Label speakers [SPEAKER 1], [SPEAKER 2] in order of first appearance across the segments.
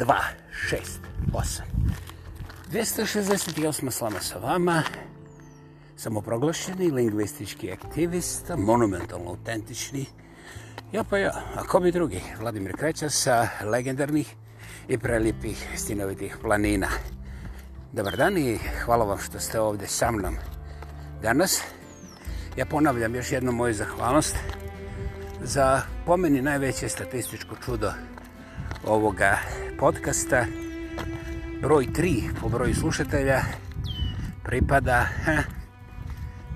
[SPEAKER 1] 268 slama sa vama, samoproglašeni lingvistički aktivist, monumentalno autentični, ja pa ja, a ko bi drugi, Vladimir Kreća sa legendarnih i prelijepih stinovitih planina. Dobar dan i hvala vam što ste ovdje sa mnom danas. Ja ponavljam još jednu moju zahvalnost za pomeni najveće statističko čudo ovoga podcasta broj 3 po broju slušatelja pripada ha,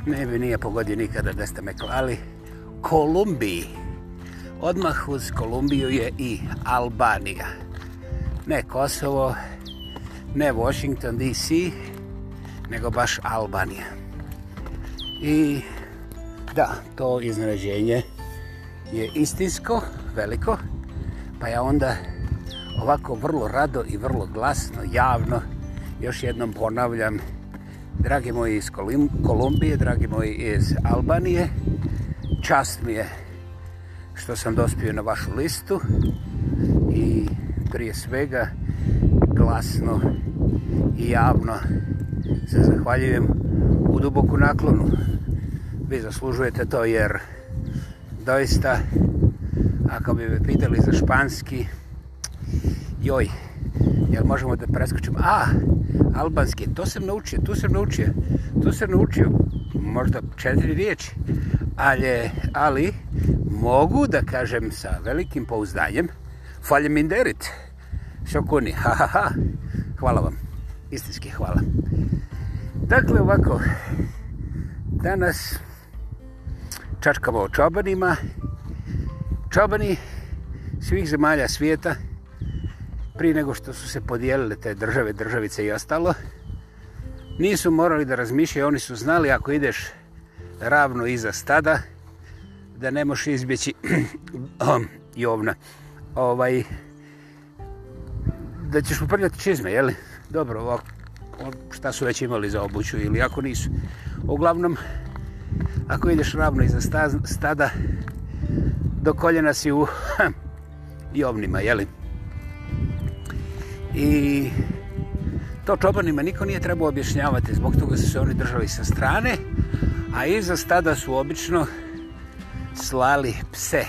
[SPEAKER 1] ne bi nije pogodio nikada da ste me klali Kolumbiji odmah uz Kolumbiju je i Albanija ne Kosovo ne Washington DC nego baš Albanija i da, to iznređenje je istinsko, veliko pa ja onda ovako vrlo rado i vrlo glasno, javno, još jednom ponavljam, dragi moji iz Kolumbije, dragi moji iz Albanije, čast mi je što sam dospio na vašu listu i prije svega glasno i javno se zahvaljujem u duboku naklonu. Vi zaslužujete to jer doista ako bi me pitali za španski, joj, jel možemo da preskočimo? A, albanske, to sam naučio, tu sam naučio, tu sam naučio, možda četiri riječi, ali, ali mogu da kažem sa velikim pouzdanjem, falje minderit, šokuni, ha, ha, ha, hvala vam, istinski hvala. Dakle, ovako, danas čačkamo o čobanima, čobani svih zemalja svijeta, prije nego što su se podijelile te države, državice i ostalo, nisu morali da razmišljaju, oni su znali ako ideš ravno iza stada, da ne moš izbjeći jovna, ovaj, da ćeš uprljati čizme, jeli? Dobro, ovako, šta su već imali za obuću ili ako nisu. Uglavnom, ako ideš ravno iza stada, do koljena si u jovnima, jeli? Jeli? I to čobanima niko nije trebao objašnjavati, zbog toga su se oni držali sa strane, a iza stada su obično slali pse.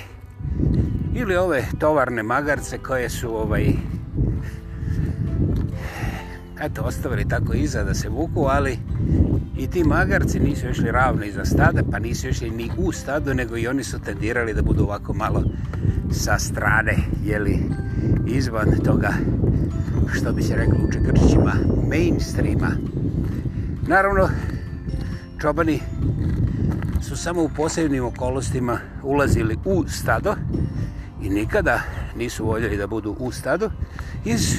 [SPEAKER 1] Ili ove tovarne magarce koje su ovaj, eto, ostavili tako iza da se vuku, ali i ti magarci nisu išli ravno iza stada, pa nisu išli ni u stadu, nego i oni su tendirali da budu ovako malo sa strane, jeli, izvan toga što bi se reklo u Čekrčićima, mainstreama. Naravno, čobani su samo u posebnim okolostima ulazili u stado i nikada nisu voljeli da budu u stado iz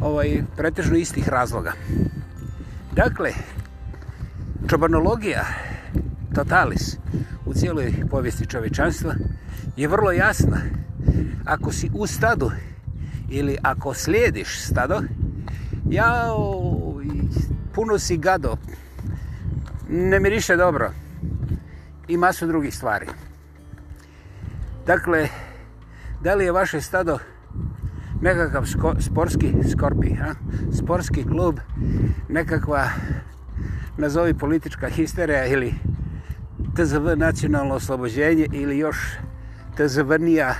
[SPEAKER 1] ovaj, pretežno istih razloga. Dakle, čobanologija totalis u cijeloj povijesti čovečanstva je vrlo jasna. Ako si u stadu ili ako slijediš stado, jao, puno si gado, ne miriše dobro i masu drugih stvari. Dakle, da li je vaše stado nekakav sko, sportski skorpi, a? sportski klub, nekakva, nazovi politička histerija ili TZV nacionalno oslobođenje ili još TZV nija,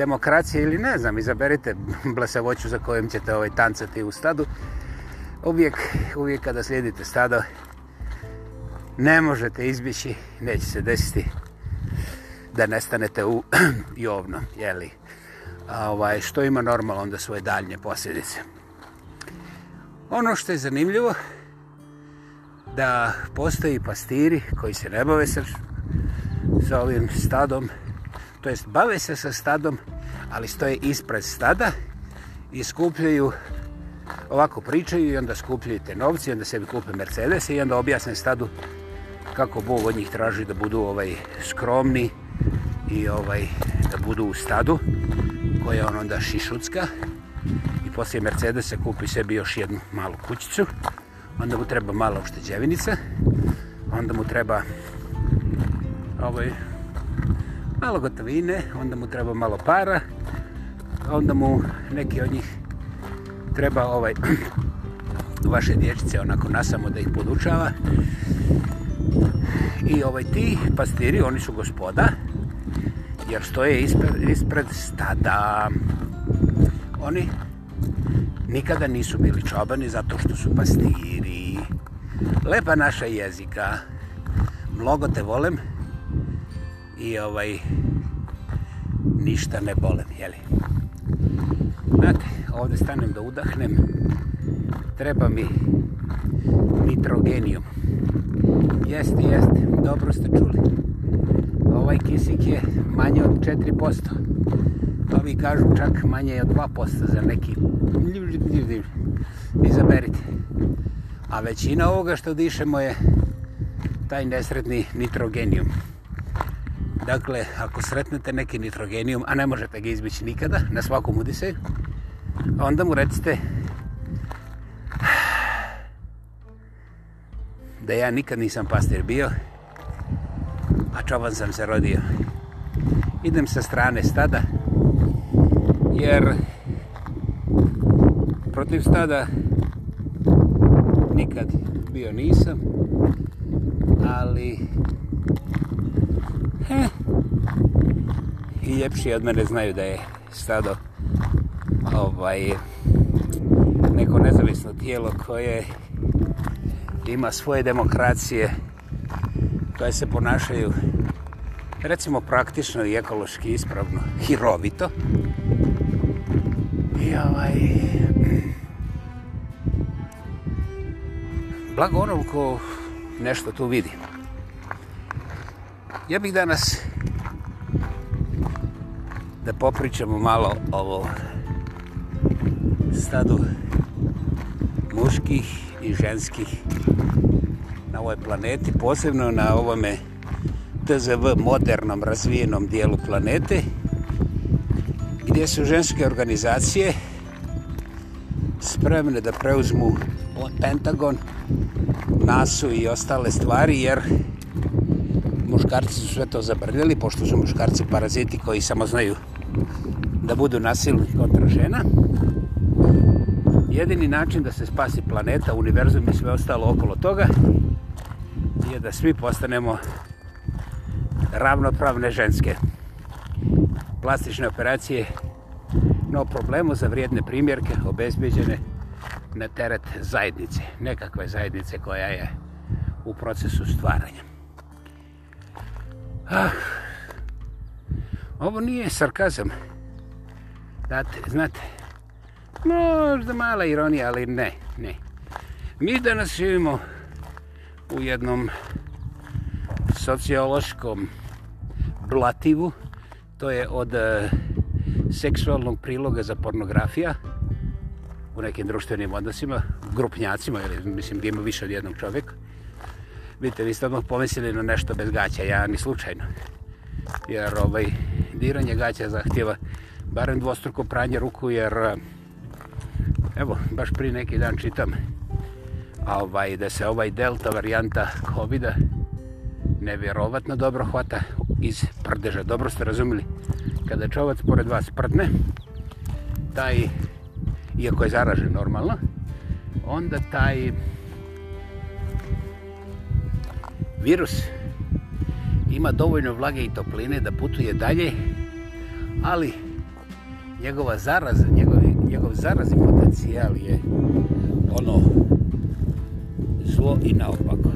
[SPEAKER 1] demokracije ili ne znam, izaberite blesavoću za kojom ćete ovaj tancati u stadu. Uvijek, uvijek kada slijedite stado, ne možete izbići, neće se desiti da nestanete u jovno, jeli. A ovaj, što ima normalno onda svoje daljnje posljedice. Ono što je zanimljivo, da postoji pastiri koji se ne bave sa, sa ovim stadom to jest bave se sa stadom, ali stoje ispred stada i skupljaju, ovako pričaju i onda skupljaju te novci, onda sebi kupe Mercedes i onda objasne stadu kako Bog od njih traži da budu ovaj skromni i ovaj da budu u stadu koja je on onda šišutska i poslije Mercedesa kupi sebi još jednu malu kućicu onda mu treba mala ušteđevinica onda mu treba ovaj malo gotovine, onda mu treba malo para, onda mu neki od njih treba ovaj vaše dječice onako nasamo da ih podučava. I ovaj ti pastiri, oni su gospoda, jer stoje ispred, ispred stada. Oni nikada nisu bili čobani zato što su pastiri. Lepa naša jezika. Mnogo te volem i ovaj ništa ne bolem, jeli. Znate, ovdje stanem da udahnem. Treba mi nitrogenijum. Jeste, jeste, dobro ste čuli. Ovaj kisik je manje od 4%. Ovi pa kažu čak manje od 2% za neki... Izaberite. A većina ovoga što dišemo je taj nesretni nitrogenijum. Nitrogenijum. Dakle, ako sretnete neki nitrogenijum, a ne možete ga izbići nikada, na svakom udise, onda mu recite da ja nikad nisam pastir bio, a čovan sam se rodio. Idem sa strane stada, jer protiv stada nikad bio nisam, ali i ljepši od mene znaju da je stado ovaj, neko nezavisno tijelo koje ima svoje demokracije koje se ponašaju recimo praktično i ekološki ispravno, hirovito. I ovaj... Blago ono ko nešto tu vidi. Ja bih danas da popričamo malo ovo stadu muških i ženskih na ovoj planeti, posebno na ovome TZV modernom razvijenom dijelu planete, gdje su ženske organizacije spremne da preuzmu ovaj Pentagon, NASA i ostale stvari, jer muškarci su sve to zabrljali, pošto su muškarci paraziti koji samo znaju da budu nasilni kontra žena. Jedini način da se spasi planeta, univerzum i sve ostalo okolo toga je da svi postanemo ravnopravne ženske. Plastične operacije, no problemu za vrijedne primjerke obezbeđene na teret zajednice, nekakve zajednice koja je u procesu stvaranja. Ah, ovo nije sarkazam. Ah, Znate, znate, možda mala ironija, ali ne, ne. Mi danas živimo u jednom sociološkom blativu, to je od e, seksualnog priloga za pornografija u nekim društvenim odnosima, grupnjacima, ili, mislim, gdje ima više od jednog čovjeka. Vidite, vi ste odmah pomislili na nešto bez gaća, ja ni slučajno. Jer ovaj diranje gaća zahtjeva barem dvostruko pranje ruku, jer eh, evo, baš pri neki dan čitam a ovaj, da se ovaj delta varijanta COVID-a nevjerovatno dobro hvata iz prdeža. Dobro ste razumili, kada čovac pored vas prdne, taj, iako je zaražen normalno, onda taj virus ima dovoljno vlage i topline da putuje dalje, ali njegova zaraza, njegov, njegov zarazni potencijal je ono zlo i naopako.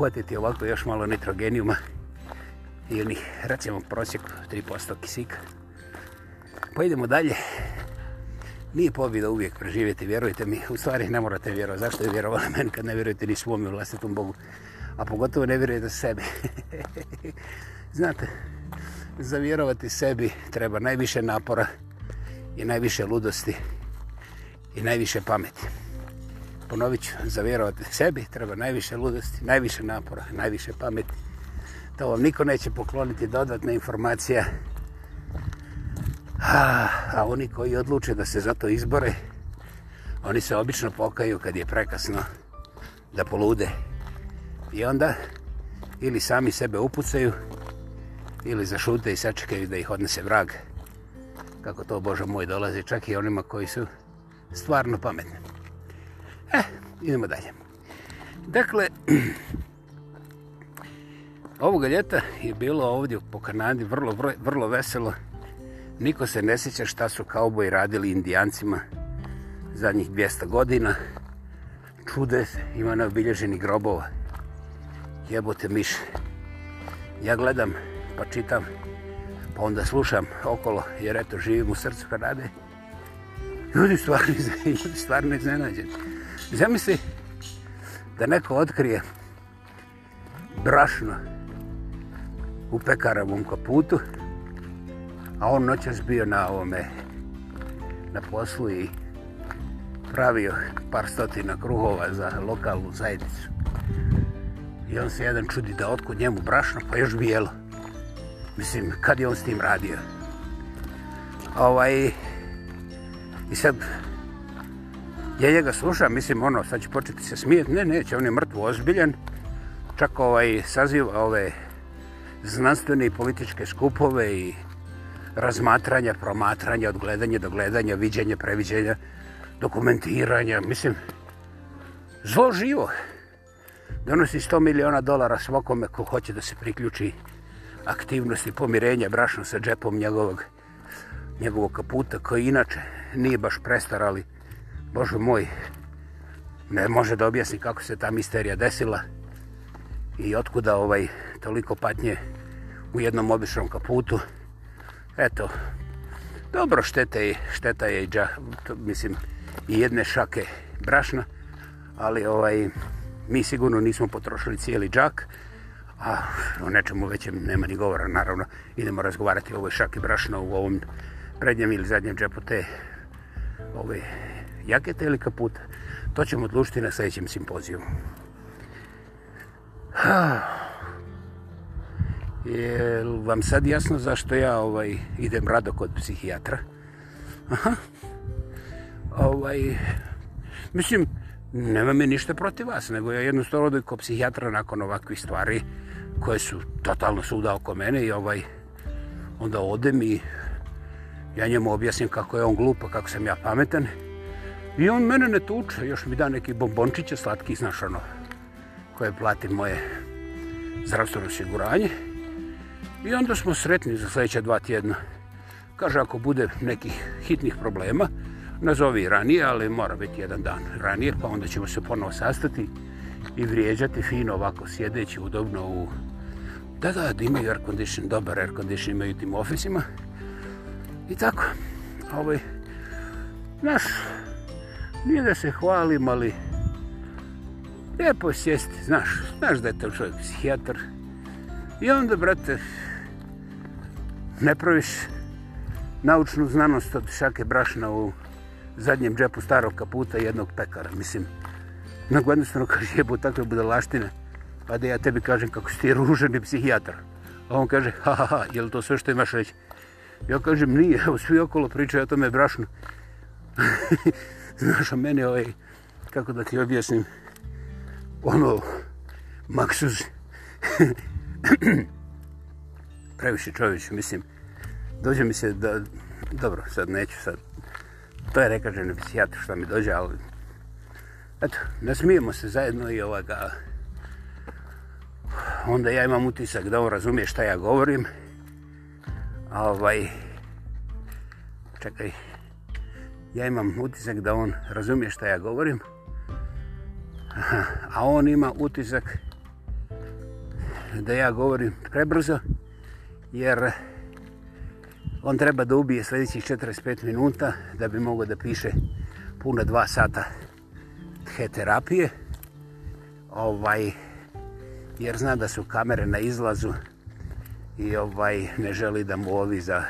[SPEAKER 1] uhvatiti ovako još malo nitrogenijuma ili recimo prosjek 3% kisika. Pa idemo dalje. Nije pobjeda uvijek preživjeti, vjerujte mi. U stvari ne morate vjerovati. Zašto je vjerovala meni kad ne vjerujete ni svom i vlastitom Bogu? A pogotovo ne vjerujete sebi. Znate, za vjerovati sebi treba najviše napora i najviše ludosti i najviše pameti ponovit ću, zavjerovati sebi, treba najviše ludosti, najviše napora, najviše pameti. To vam niko neće pokloniti dodatna informacija. A, a oni koji odluče da se za to izbore, oni se obično pokaju kad je prekasno da polude. I onda ili sami sebe upucaju, ili zašute i sačekaju da ih odnese vrag. Kako to, Bože moj, dolazi čak i onima koji su stvarno pametni. Eh, idemo dalje. Dakle, ovoga ljeta je bilo ovdje po Kanadi vrlo, vrlo, vrlo veselo. Niko se ne sjeća šta su kauboji radili indijancima zadnjih 200 godina. Čude se, ima na obilježeni grobova. Jebote miš. Ja gledam, pa čitam, pa onda slušam okolo, jer eto, živim u srcu Kanade. Ljudi stvarno, stvarno iznenađeni. Zamisli da neko otkrije brašno u pekaravom kaputu, a on noćas bio na ovome na poslu i pravio par stotina kruhova za lokalnu zajednicu. I on se jedan čudi da otkud njemu brašno, pa još bijelo. Mislim, kad je on s tim radio? Ovaj, I sad Ja njega slušam, mislim, ono, sad će početi se smijeti. Ne, neće, on je mrtvo ozbiljen. Čak ovaj, saziva ove znanstvene i političke skupove i razmatranja, promatranja, od gledanja do gledanja, viđanja, previđanja, dokumentiranja. Mislim, zlo živo. Donosi 100 miliona dolara svakome ko hoće da se priključi aktivnosti pomirenja brašno sa džepom njegovog, njegovog kaputa, koji inače nije baš prestar, ali Bože moj, ne može da objasni kako se ta misterija desila i otkuda ovaj toliko patnje u jednom običnom kaputu. Eto, dobro štete je, šteta je i dža, to, mislim, i jedne šake brašna, ali ovaj, mi sigurno nismo potrošili cijeli džak, a o nečemu većem nema ni govora, naravno, idemo razgovarati o ovoj šake brašna u ovom prednjem ili zadnjem džepu te ove jakete ili kaput, to ćemo odlušiti na sljedećem simpozijumu. Je vam sad jasno zašto ja ovaj idem rado kod psihijatra? Aha. Ovaj, mislim, nema mi ništa protiv vas, nego ja jednostavno odem kod psihijatra nakon ovakvih stvari koje su totalno suda oko mene i ovaj, onda odem i ja njemu objasnim kako je on glupa, kako sam ja pametan. I on mene ne tuče, još mi da neki bombončiće slatki, znaš ono, koje plati moje zdravstveno osiguranje. I onda smo sretni za sljedeća dva tjedna. Kaže, ako bude nekih hitnih problema, nazovi ranije, ali mora biti jedan dan ranije, pa onda ćemo se ponovo sastati i vrijeđati fino ovako sjedeći udobno u... Da, da, da imaju air condition, dobar air condition imaju tim ofisima. I tako, ovaj, naš, nije da se hvalim, ali lijepo sjesti, znaš, znaš da je to čovjek psihijatar. I onda, brate, ne praviš naučnu znanost od šake brašna u zadnjem džepu starog kaputa jednog pekara, mislim. Nego jednostavno kaže, jebo, takve budalaštine, pa da ja tebi kažem kako si ti ružan i psihijatar. A on kaže, ha, ha, ha, je li to sve što imaš reći? Ja kažem, nije, evo, svi okolo pričaju o tome brašnu. Znaš, a mene ovaj, kako da ti objasnim, ono, maksuz, previše čovječ, mislim, dođe mi se da, dobro, sad neću, sad, to je rekažen psijatr što mi dođe, ali, eto, nasmijemo se zajedno i ovoga, onda ja imam utisak da on razumije šta ja govorim, a ovaj, čekaj, ja imam utisak da on razumije šta ja govorim, a on ima utisak da ja govorim prebrzo, jer on treba da ubije sljedećih 45 minuta da bi mogo da piše puna dva sata terapije, ovaj, jer zna da su kamere na izlazu i ovaj ne želi da mu ovi za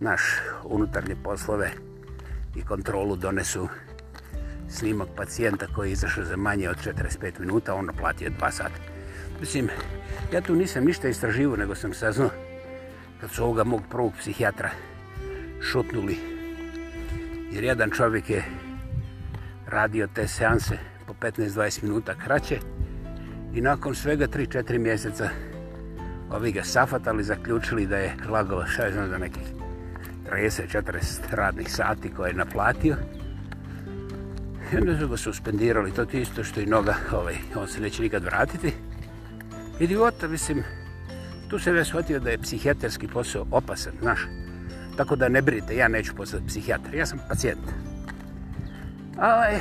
[SPEAKER 1] naš unutarnje poslove izgledaju i kontrolu donesu snimak pacijenta koji je izašao za manje od 45 minuta, on naplatio dva sata. Mislim, ja tu nisam ništa istraživo, nego sam saznao kad su ovoga mog prvog psihijatra šutnuli. Jer jedan čovjek je radio te seanse po 15-20 minuta kraće i nakon svega 3-4 mjeseca ovi ga safatali, zaključili da je lagalo, šta je znam za nekih 30-40 radnih sati koje je naplatio. I onda su ga suspendirali, to ti isto što i noga, ovaj, on se neće nikad vratiti. Idiota, mislim, tu se već shvatio da je psihijaterski posao opasan, znaš. Tako da ne brite, ja neću postati psihijater, ja sam pacijent. Ovaj.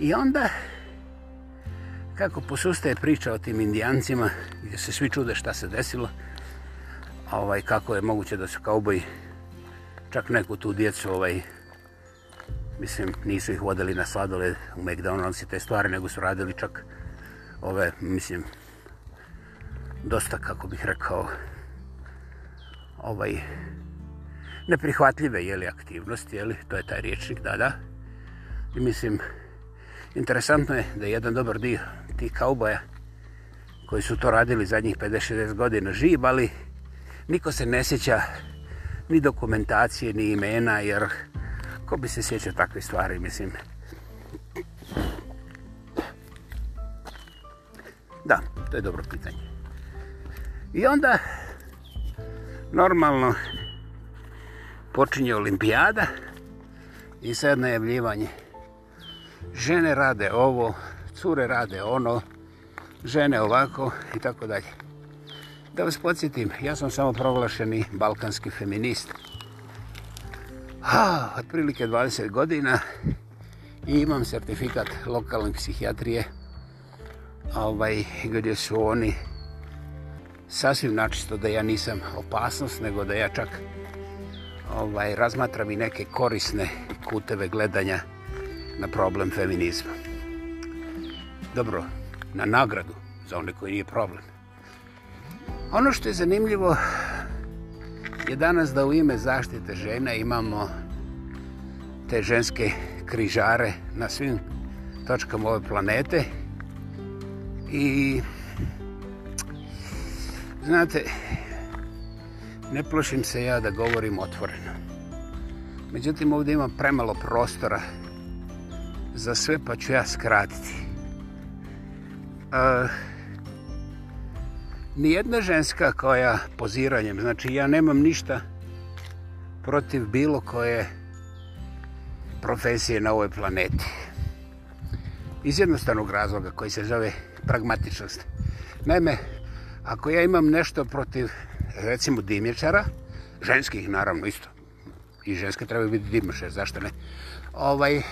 [SPEAKER 1] I onda, kako posustaje priča o tim indijancima, gdje se svi čude šta se desilo, ovaj kako je moguće da se kauboji čak neku tu djecu ovaj mislim nisu ih vodili na sladole u McDonald's i te stvari nego su radili čak ove mislim dosta kako bih rekao ovaj neprihvatljive je li aktivnosti je li to je taj riječnik da da i mislim interesantno je da je jedan dobar dio tih kauboja koji su to radili zadnjih 50-60 godina živ, ali Niko se ne sjeća ni dokumentacije, ni imena, jer ko bi se sjećao takve stvari, mislim. Da, to je dobro pitanje. I onda, normalno, počinje olimpijada i sad najavljivanje. Žene rade ovo, cure rade ono, žene ovako i tako dalje. Da vas podsjetim, ja sam samo proglašeni balkanski feminist. Ha, otprilike 20 godina i imam certifikat lokalne psihijatrije ovaj, gdje su oni sasvim načisto da ja nisam opasnost, nego da ja čak ovaj, razmatram i neke korisne kuteve gledanja na problem feminizma. Dobro, na nagradu za one koji nije problem. Ono što je zanimljivo je danas da u ime zaštite žena imamo te ženske križare na svim točkama ove planete. I znate, ne plošim se ja da govorim otvoreno. Međutim, ovdje ima premalo prostora za sve, pa ću ja skratiti. Uh, nijedna ženska koja poziranjem, znači ja nemam ništa protiv bilo koje profesije na ovoj planeti. Iz jednostavnog razloga koji se zove pragmatičnost. Naime, ako ja imam nešto protiv, recimo, dimječara, ženskih naravno isto, i ženske trebaju biti dimječar, zašto ne, ovaj,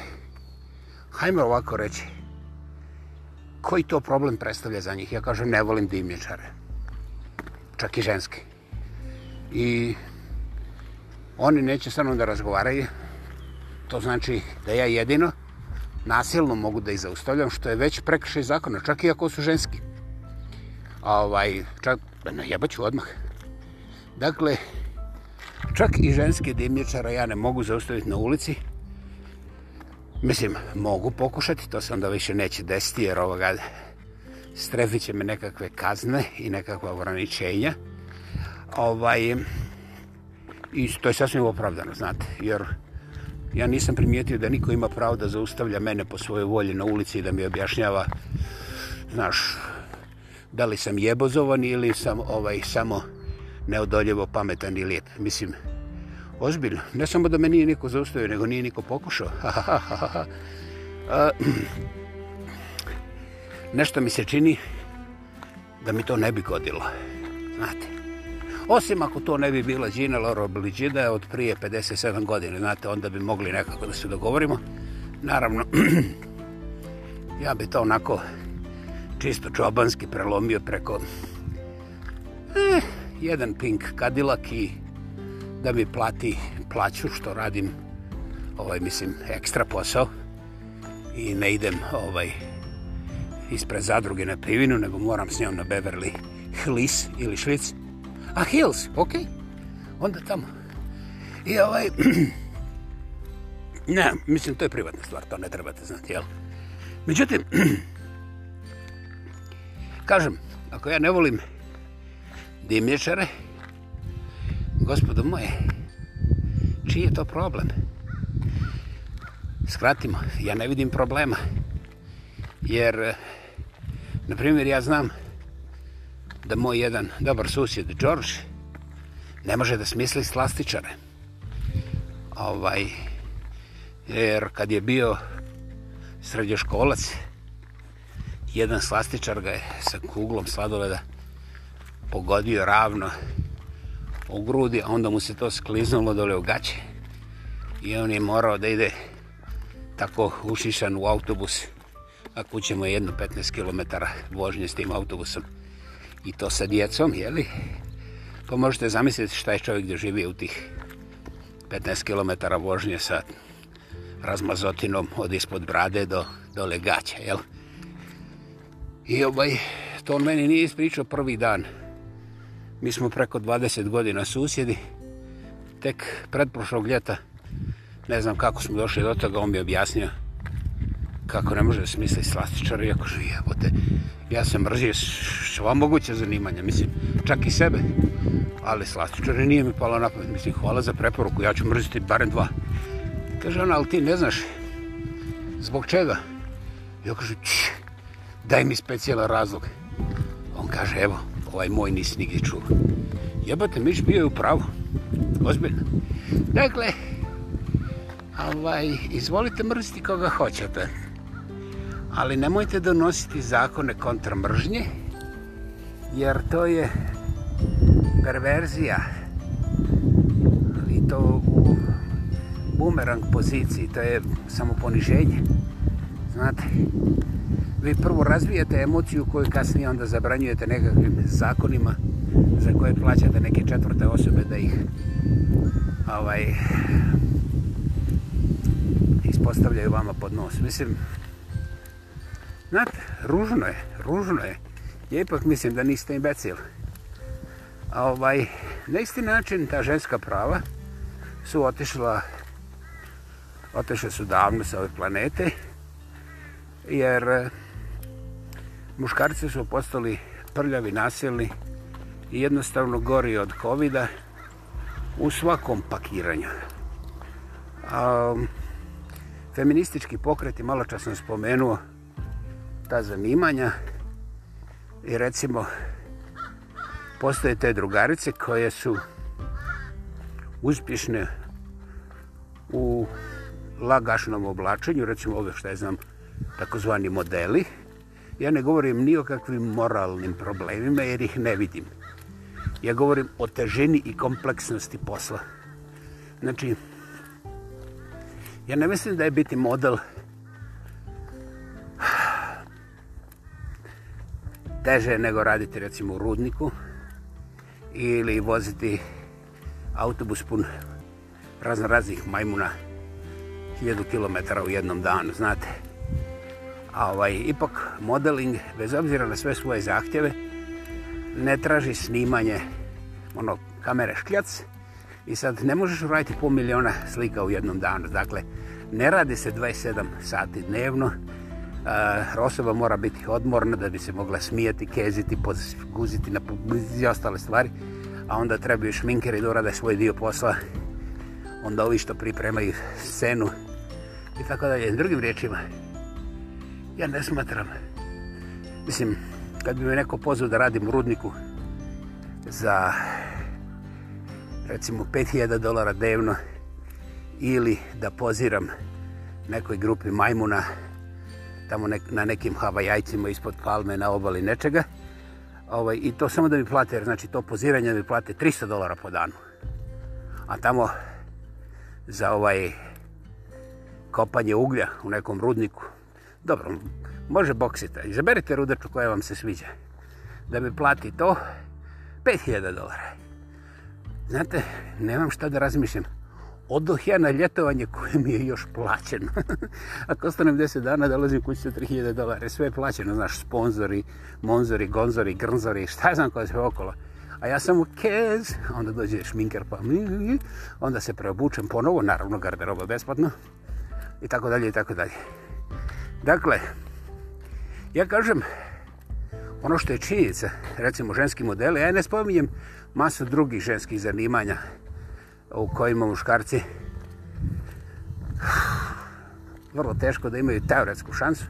[SPEAKER 1] hajme ovako reći, koji to problem predstavlja za njih? Ja kažem, ne volim dimječare čak i ženske. I oni neće sa mnom da razgovaraju. To znači da ja jedino nasilno mogu da ih zaustavljam, što je već prekršaj zakona, čak i ako su ženski. A ovaj, čak, pa na jebaću odmah. Dakle, čak i ženske dimnječara ja ne mogu zaustaviti na ulici. Mislim, mogu pokušati, to se onda više neće desiti, jer ovoga strefit će me nekakve kazne i nekakve ograničenja. Ovaj, I to je sasvim opravdano, znate, jer ja nisam primijetio da niko ima pravo da zaustavlja mene po svojoj volji na ulici i da mi objašnjava, znaš, da li sam jebozovan ili sam ovaj samo neodoljevo pametan ili lijep. Mislim, ozbiljno, ne samo da me nije niko zaustavio, nego nije niko pokušao. nešto mi se čini da mi to ne bi godilo. Znate, osim ako to ne bi bila Džina Loro Bliđida od prije 57 godine, znate, onda bi mogli nekako da se dogovorimo. Naravno, ja bi to onako čisto čobanski prelomio preko eh, jedan pink kadilak i da mi plati plaću što radim ovaj mislim ekstra posao i ne idem ovaj ispred zadruge na pivinu, nego moram s njom na Beverly Hills ili Švic. A Hills, ok. Onda tamo. I ovaj... Ne, mislim, to je privatna stvar, to ne trebate znati, jel? Međutim, kažem, ako ja ne volim dimnječare, gospodo moje, čiji je to problem? Skratimo, ja ne vidim problema. Problema jer eh, na primjer ja znam da moj jedan dobar susjed George ne može da smisli slastičare ovaj jer kad je bio srednjoškolac jedan slastičar ga je sa kuglom sladoleda pogodio ravno u grudi, a onda mu se to skliznulo dole u gaće i on je morao da ide tako ušišan u autobus i a kućemo je jedno 15 km vožnje s tim autobusom i to sa djecom, jeli? Pa možete zamisliti šta je čovjek gdje živi u tih 15 km vožnje sa razmazotinom od ispod brade do, do legaća, jel? I obaj, to on meni nije ispričao prvi dan. Mi smo preko 20 godina susjedi, tek pred prošlog ljeta, ne znam kako smo došli do toga, on mi objasnio kako ne može smisli slastičar, iako živi jebote. Ja se mrzio sva moguća zanimanja, mislim, čak i sebe. Ali slastičar nije mi palo na pamet. Mislim, hvala za preporuku, ja ću mrziti barem dva. Kaže ona, ali ti ne znaš zbog čega? Ja kažu, čš, daj mi specijalan razlog. On kaže, evo, ovaj moj nisi nigdje čuo. Jebate, Miš bio je u pravu. Ozbiljno. Dakle, ovaj, izvolite mrziti koga hoćete ali nemojte donositi zakone kontra mržnje, jer to je perverzija. I to u bumerang poziciji, to je samo poniženje. Znate, vi prvo razvijate emociju koju kasnije onda zabranjujete nekakvim zakonima za koje plaćate neke četvrte osobe da ih ovaj, ispostavljaju vama pod nos. Mislim, Znate, ružno je, ružno je. Ja ipak mislim da niste imbecil. A ovaj, na isti način ta ženska prava su otišla, otišla su davno sa ove planete, jer eh, muškarci su postali prljavi, nasilni i jednostavno gori od covid u svakom pakiranju. A, mm, feministički pokret je malo čas sam spomenuo, ta zanimanja i recimo postoje te drugarice koje su uspješne u lagašnom oblačenju, recimo ove što je znam takozvani modeli. Ja ne govorim ni o kakvim moralnim problemima jer ih ne vidim. Ja govorim o težini i kompleksnosti posla. Znači, ja ne mislim da je biti model uh, teže nego raditi recimo u rudniku ili voziti autobus pun razno raznih majmuna 1000 km u jednom danu, znate. A ovaj, ipak modeling, bez obzira na sve svoje zahtjeve, ne traži snimanje ono, kamere škljac i sad ne možeš raditi pol miliona slika u jednom danu. Dakle, ne radi se 27 sati dnevno, Eh, osoba mora biti odmorna da bi se mogla smijati, keziti, guziti na publici i ostale stvari, a onda trebaju šminkeri da urade svoj dio posla, onda ovi što pripremaju scenu i tako dalje. Drugim riječima, ja ne smatram, mislim, kad bi me neko pozvao da radim u rudniku za recimo 5000 dolara devno ili da poziram nekoj grupi majmuna tamo nek, na nekim havajajcima ispod palme na obali nečega. Ovaj, I to samo da mi plate, znači to poziranje da mi plate 300 dolara po danu. A tamo za ovaj kopanje uglja u nekom rudniku. Dobro, može boksita. Izaberite rudaču koja vam se sviđa. Da mi plati to 5000 dolara. Znate, nemam šta da razmišljam odoh ja na ljetovanje koje mi je još plaćeno. Ako ostanem 10 dana, dolazim kući sa 3000 dolara. Sve je plaćeno, znaš, sponzori, monzori, gonzori, grnzori, šta znam koja se okolo. A ja sam u kez, onda dođe šminker pa mi, onda se preobučem ponovo, naravno garderoba besplatno, i tako dalje, i tako dalje. Dakle, ja kažem, ono što je činjenica, recimo ženski modeli, ja ne spominjem masu drugih ženskih zanimanja, u kojima muškarci vrlo teško da imaju teoretsku šansu,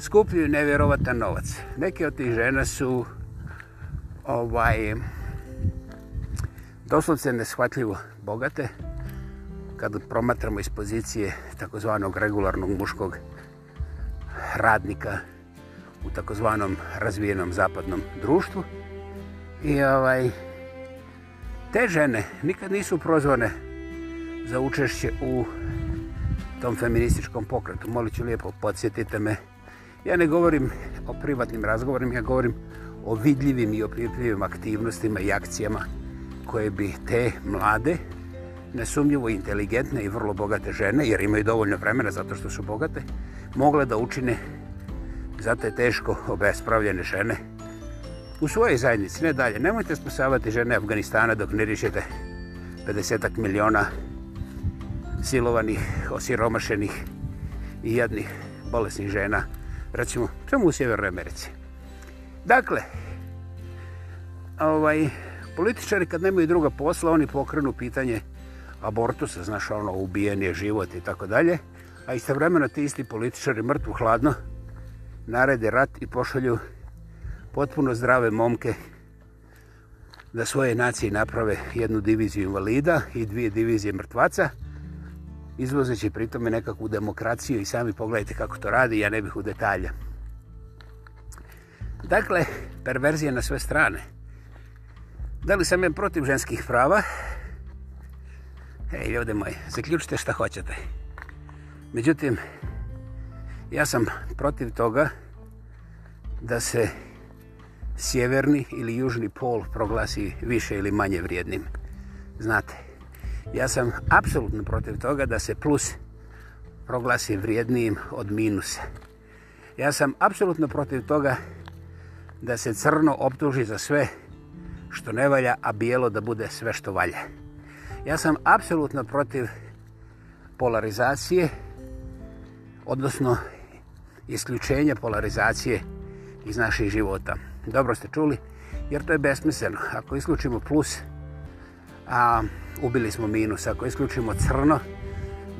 [SPEAKER 1] skupljuju nevjerovatan novac. Neke od tih žena su ovaj, doslovce neshvatljivo bogate, kad promatramo iz pozicije takozvanog regularnog muškog radnika u takozvanom razvijenom zapadnom društvu. I ovaj, te žene nikad nisu prozvane za učešće u tom feminističkom pokretu. Molit ću lijepo, podsjetite me. Ja ne govorim o privatnim razgovorima, ja govorim o vidljivim i opljepljivim aktivnostima i akcijama koje bi te mlade, nesumljivo inteligentne i vrlo bogate žene, jer imaju dovoljno vremena zato što su bogate, mogle da učine za te teško obespravljene žene, u svojoj zajednici, ne dalje. Nemojte spasavati žene Afganistana dok ne rišete 50 miliona silovanih, osiromašenih i jednih bolesnih žena. Recimo, čemu u Sjevernoj Americi? Dakle, ovaj, političari kad nemaju druga posla, oni pokrenu pitanje abortusa, znaš, ono, ubijen je život i tako dalje, a istovremeno ti isti političari mrtvu hladno narede rat i pošalju potpuno zdrave momke da svoje nacije naprave jednu diviziju invalida i dvije divizije mrtvaca, izvozeći pritome nekakvu demokraciju i sami pogledajte kako to radi, ja ne bih u detalja. Dakle, perverzije na sve strane. Da li sam ja protiv ženskih prava? Ej, ljude moji, zaključite šta hoćete. Međutim, ja sam protiv toga da se sjeverni ili južni pol proglasi više ili manje vrijednim. Znate, ja sam apsolutno protiv toga da se plus proglasi vrijednijim od minusa. Ja sam apsolutno protiv toga da se crno optuži za sve što ne valja, a bijelo da bude sve što valja. Ja sam apsolutno protiv polarizacije, odnosno isključenja polarizacije iz naših života. Dobro ste čuli, jer to je besmisleno. Ako isključimo plus, a ubili smo minus. Ako isključimo crno,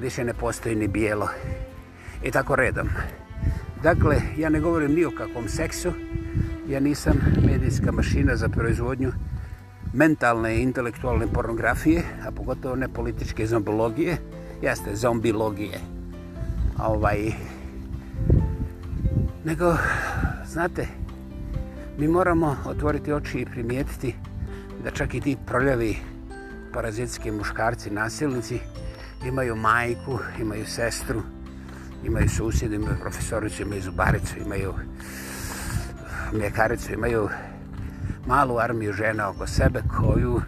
[SPEAKER 1] više ne postoji ni bijelo. I tako redom. Dakle, ja ne govorim ni o kakvom seksu. Ja nisam medijska mašina za proizvodnju mentalne i intelektualne pornografije, a pogotovo ne političke zombologije. Jeste, zombilogije. Ovaj, nego, znate, znate, mi moramo otvoriti oči i primijetiti da čak i ti proljevi parazitski muškarci, nasilnici, imaju majku, imaju sestru, imaju susjedu, imaju profesoricu, imaju zubaricu, imaju mjekaricu, imaju malu armiju žena oko sebe koju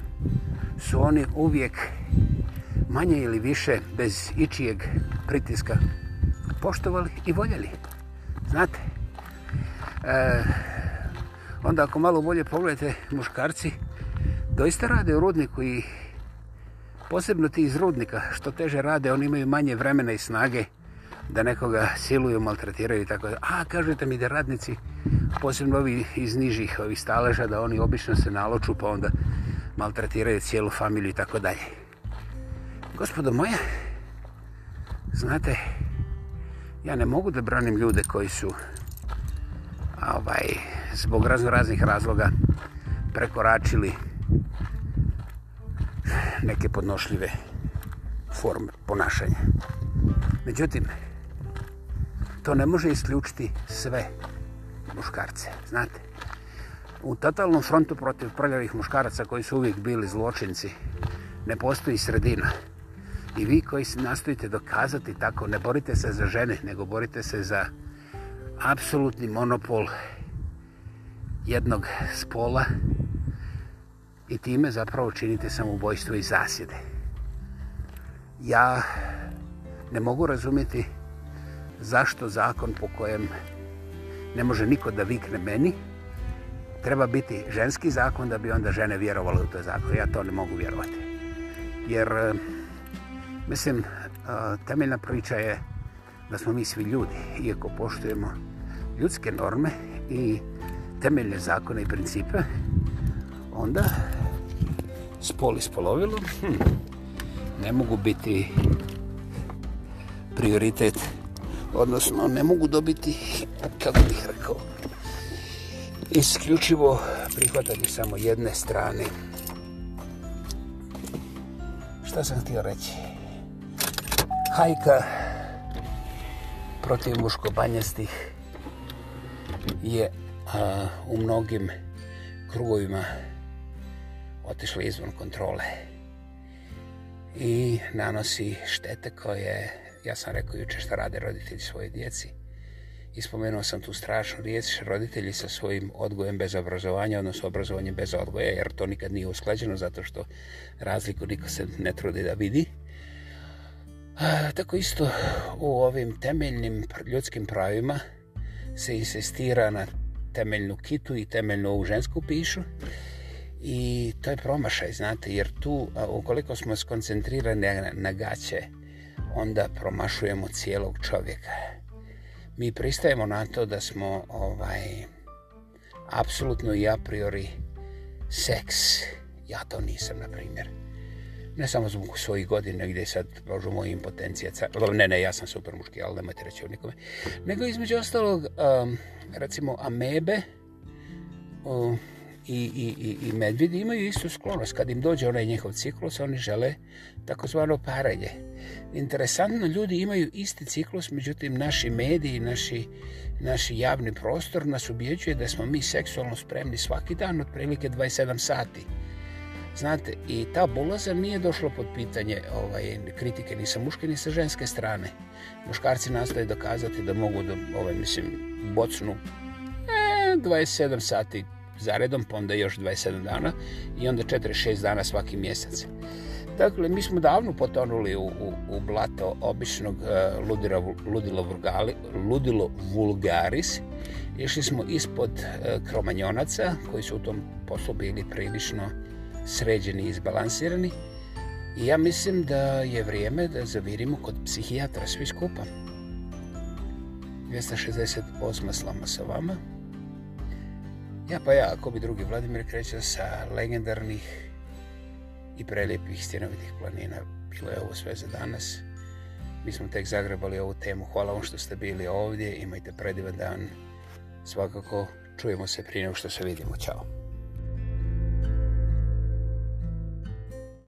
[SPEAKER 1] su oni uvijek manje ili više bez ičijeg pritiska poštovali i voljeli. Znate, e, onda ako malo bolje pogledate, muškarci doista rade u rudniku i posebno ti iz rudnika što teže rade, oni imaju manje vremena i snage da nekoga siluju, maltretiraju i tako da. A kažete mi da radnici, posebno ovi iz nižih ovi staleža, da oni obično se naloču pa onda maltretiraju cijelu familiju i tako dalje. Gospodo moja, znate, ja ne mogu da branim ljude koji su ovaj, zbog razno raznih razloga prekoračili neke podnošljive forme ponašanja. Međutim, to ne može isključiti sve muškarce, znate. U totalnom frontu protiv prljavih muškaraca koji su uvijek bili zločinci, ne postoji sredina. I vi koji nastojite dokazati tako, ne borite se za žene, nego borite se za apsolutni monopol muškarca jednog spola i time zapravo činite samobojstvo i zasjede. Ja ne mogu razumjeti zašto zakon po kojem ne može niko da vikne meni treba biti ženski zakon da bi onda žene vjerovali u to zakon. Ja to ne mogu vjerovati. Jer, eh, mislim, eh, temeljna priča je da smo mi svi ljudi, iako poštujemo ljudske norme i temelje zakona i principe, onda spoli s polovilom, hm, ne mogu biti prioritet, odnosno ne mogu dobiti, kako bih rekao, isključivo prihvatati samo jedne strane. Šta sam htio reći? Hajka protiv muškobanjastih je a, u mnogim krugovima otišle izvan kontrole i nanosi štete koje, ja sam rekao juče šta rade roditelji svoje djeci. Ispomenuo sam tu strašnu riječ, roditelji sa svojim odgojem bez obrazovanja, odnosno obrazovanjem bez odgoja, jer to nikad nije uskladženo zato što razliku niko se ne trudi da vidi. A, tako isto u ovim temeljnim ljudskim pravima se insistira na temeljnu kitu i temeljnu ovu žensku pišu i to je promašaj, znate, jer tu ukoliko smo skoncentrirani na gaće, onda promašujemo cijelog čovjeka. Mi pristajemo na to da smo ovaj apsolutno i a priori seks. Ja to nisam, na primjer ne samo zbog svojih godina gdje je sad možu moja impotencija, ne, ne, ja sam super muški, ali nemojte reći o nikome, nego između ostalog, um, recimo, amebe um, i, i, i, i medvidi imaju istu sklonost. Kad im dođe onaj njihov ciklus, oni žele takozvano paranje. Interesantno, ljudi imaju isti ciklus, međutim, naši mediji, naši, naši javni prostor nas ubijeđuje da smo mi seksualno spremni svaki dan, otprilike 27 sati. Znate, i ta bula se nije došla pod pitanje ovaj, kritike ni sa muške ni sa ženske strane. Muškarci nastaju dokazati da mogu da, ovaj, mislim, bocnu e, eh, 27 sati zaredom, pa onda još 27 dana i onda 4-6 dana svaki mjesec. Dakle, mi smo davno potonuli u, u, u blato običnog uh, ludira, ludilo, vulgali, ludilo vulgaris. Išli smo ispod uh, kromanjonaca, koji su u tom poslu bili prilično uh, sređeni i izbalansirani i ja mislim da je vrijeme da zavirimo kod psihijatra svi skupa. 268. slama sa vama. Ja pa ja, ako bi drugi Vladimir kreće sa legendarnih i prelijepih stjenovitih planina. Bilo je ovo sve za danas. Mi smo tek zagrebali ovu temu. Hvala vam što ste bili ovdje. Imajte predivan dan. Svakako, čujemo se prije nego što se vidimo. Ćao.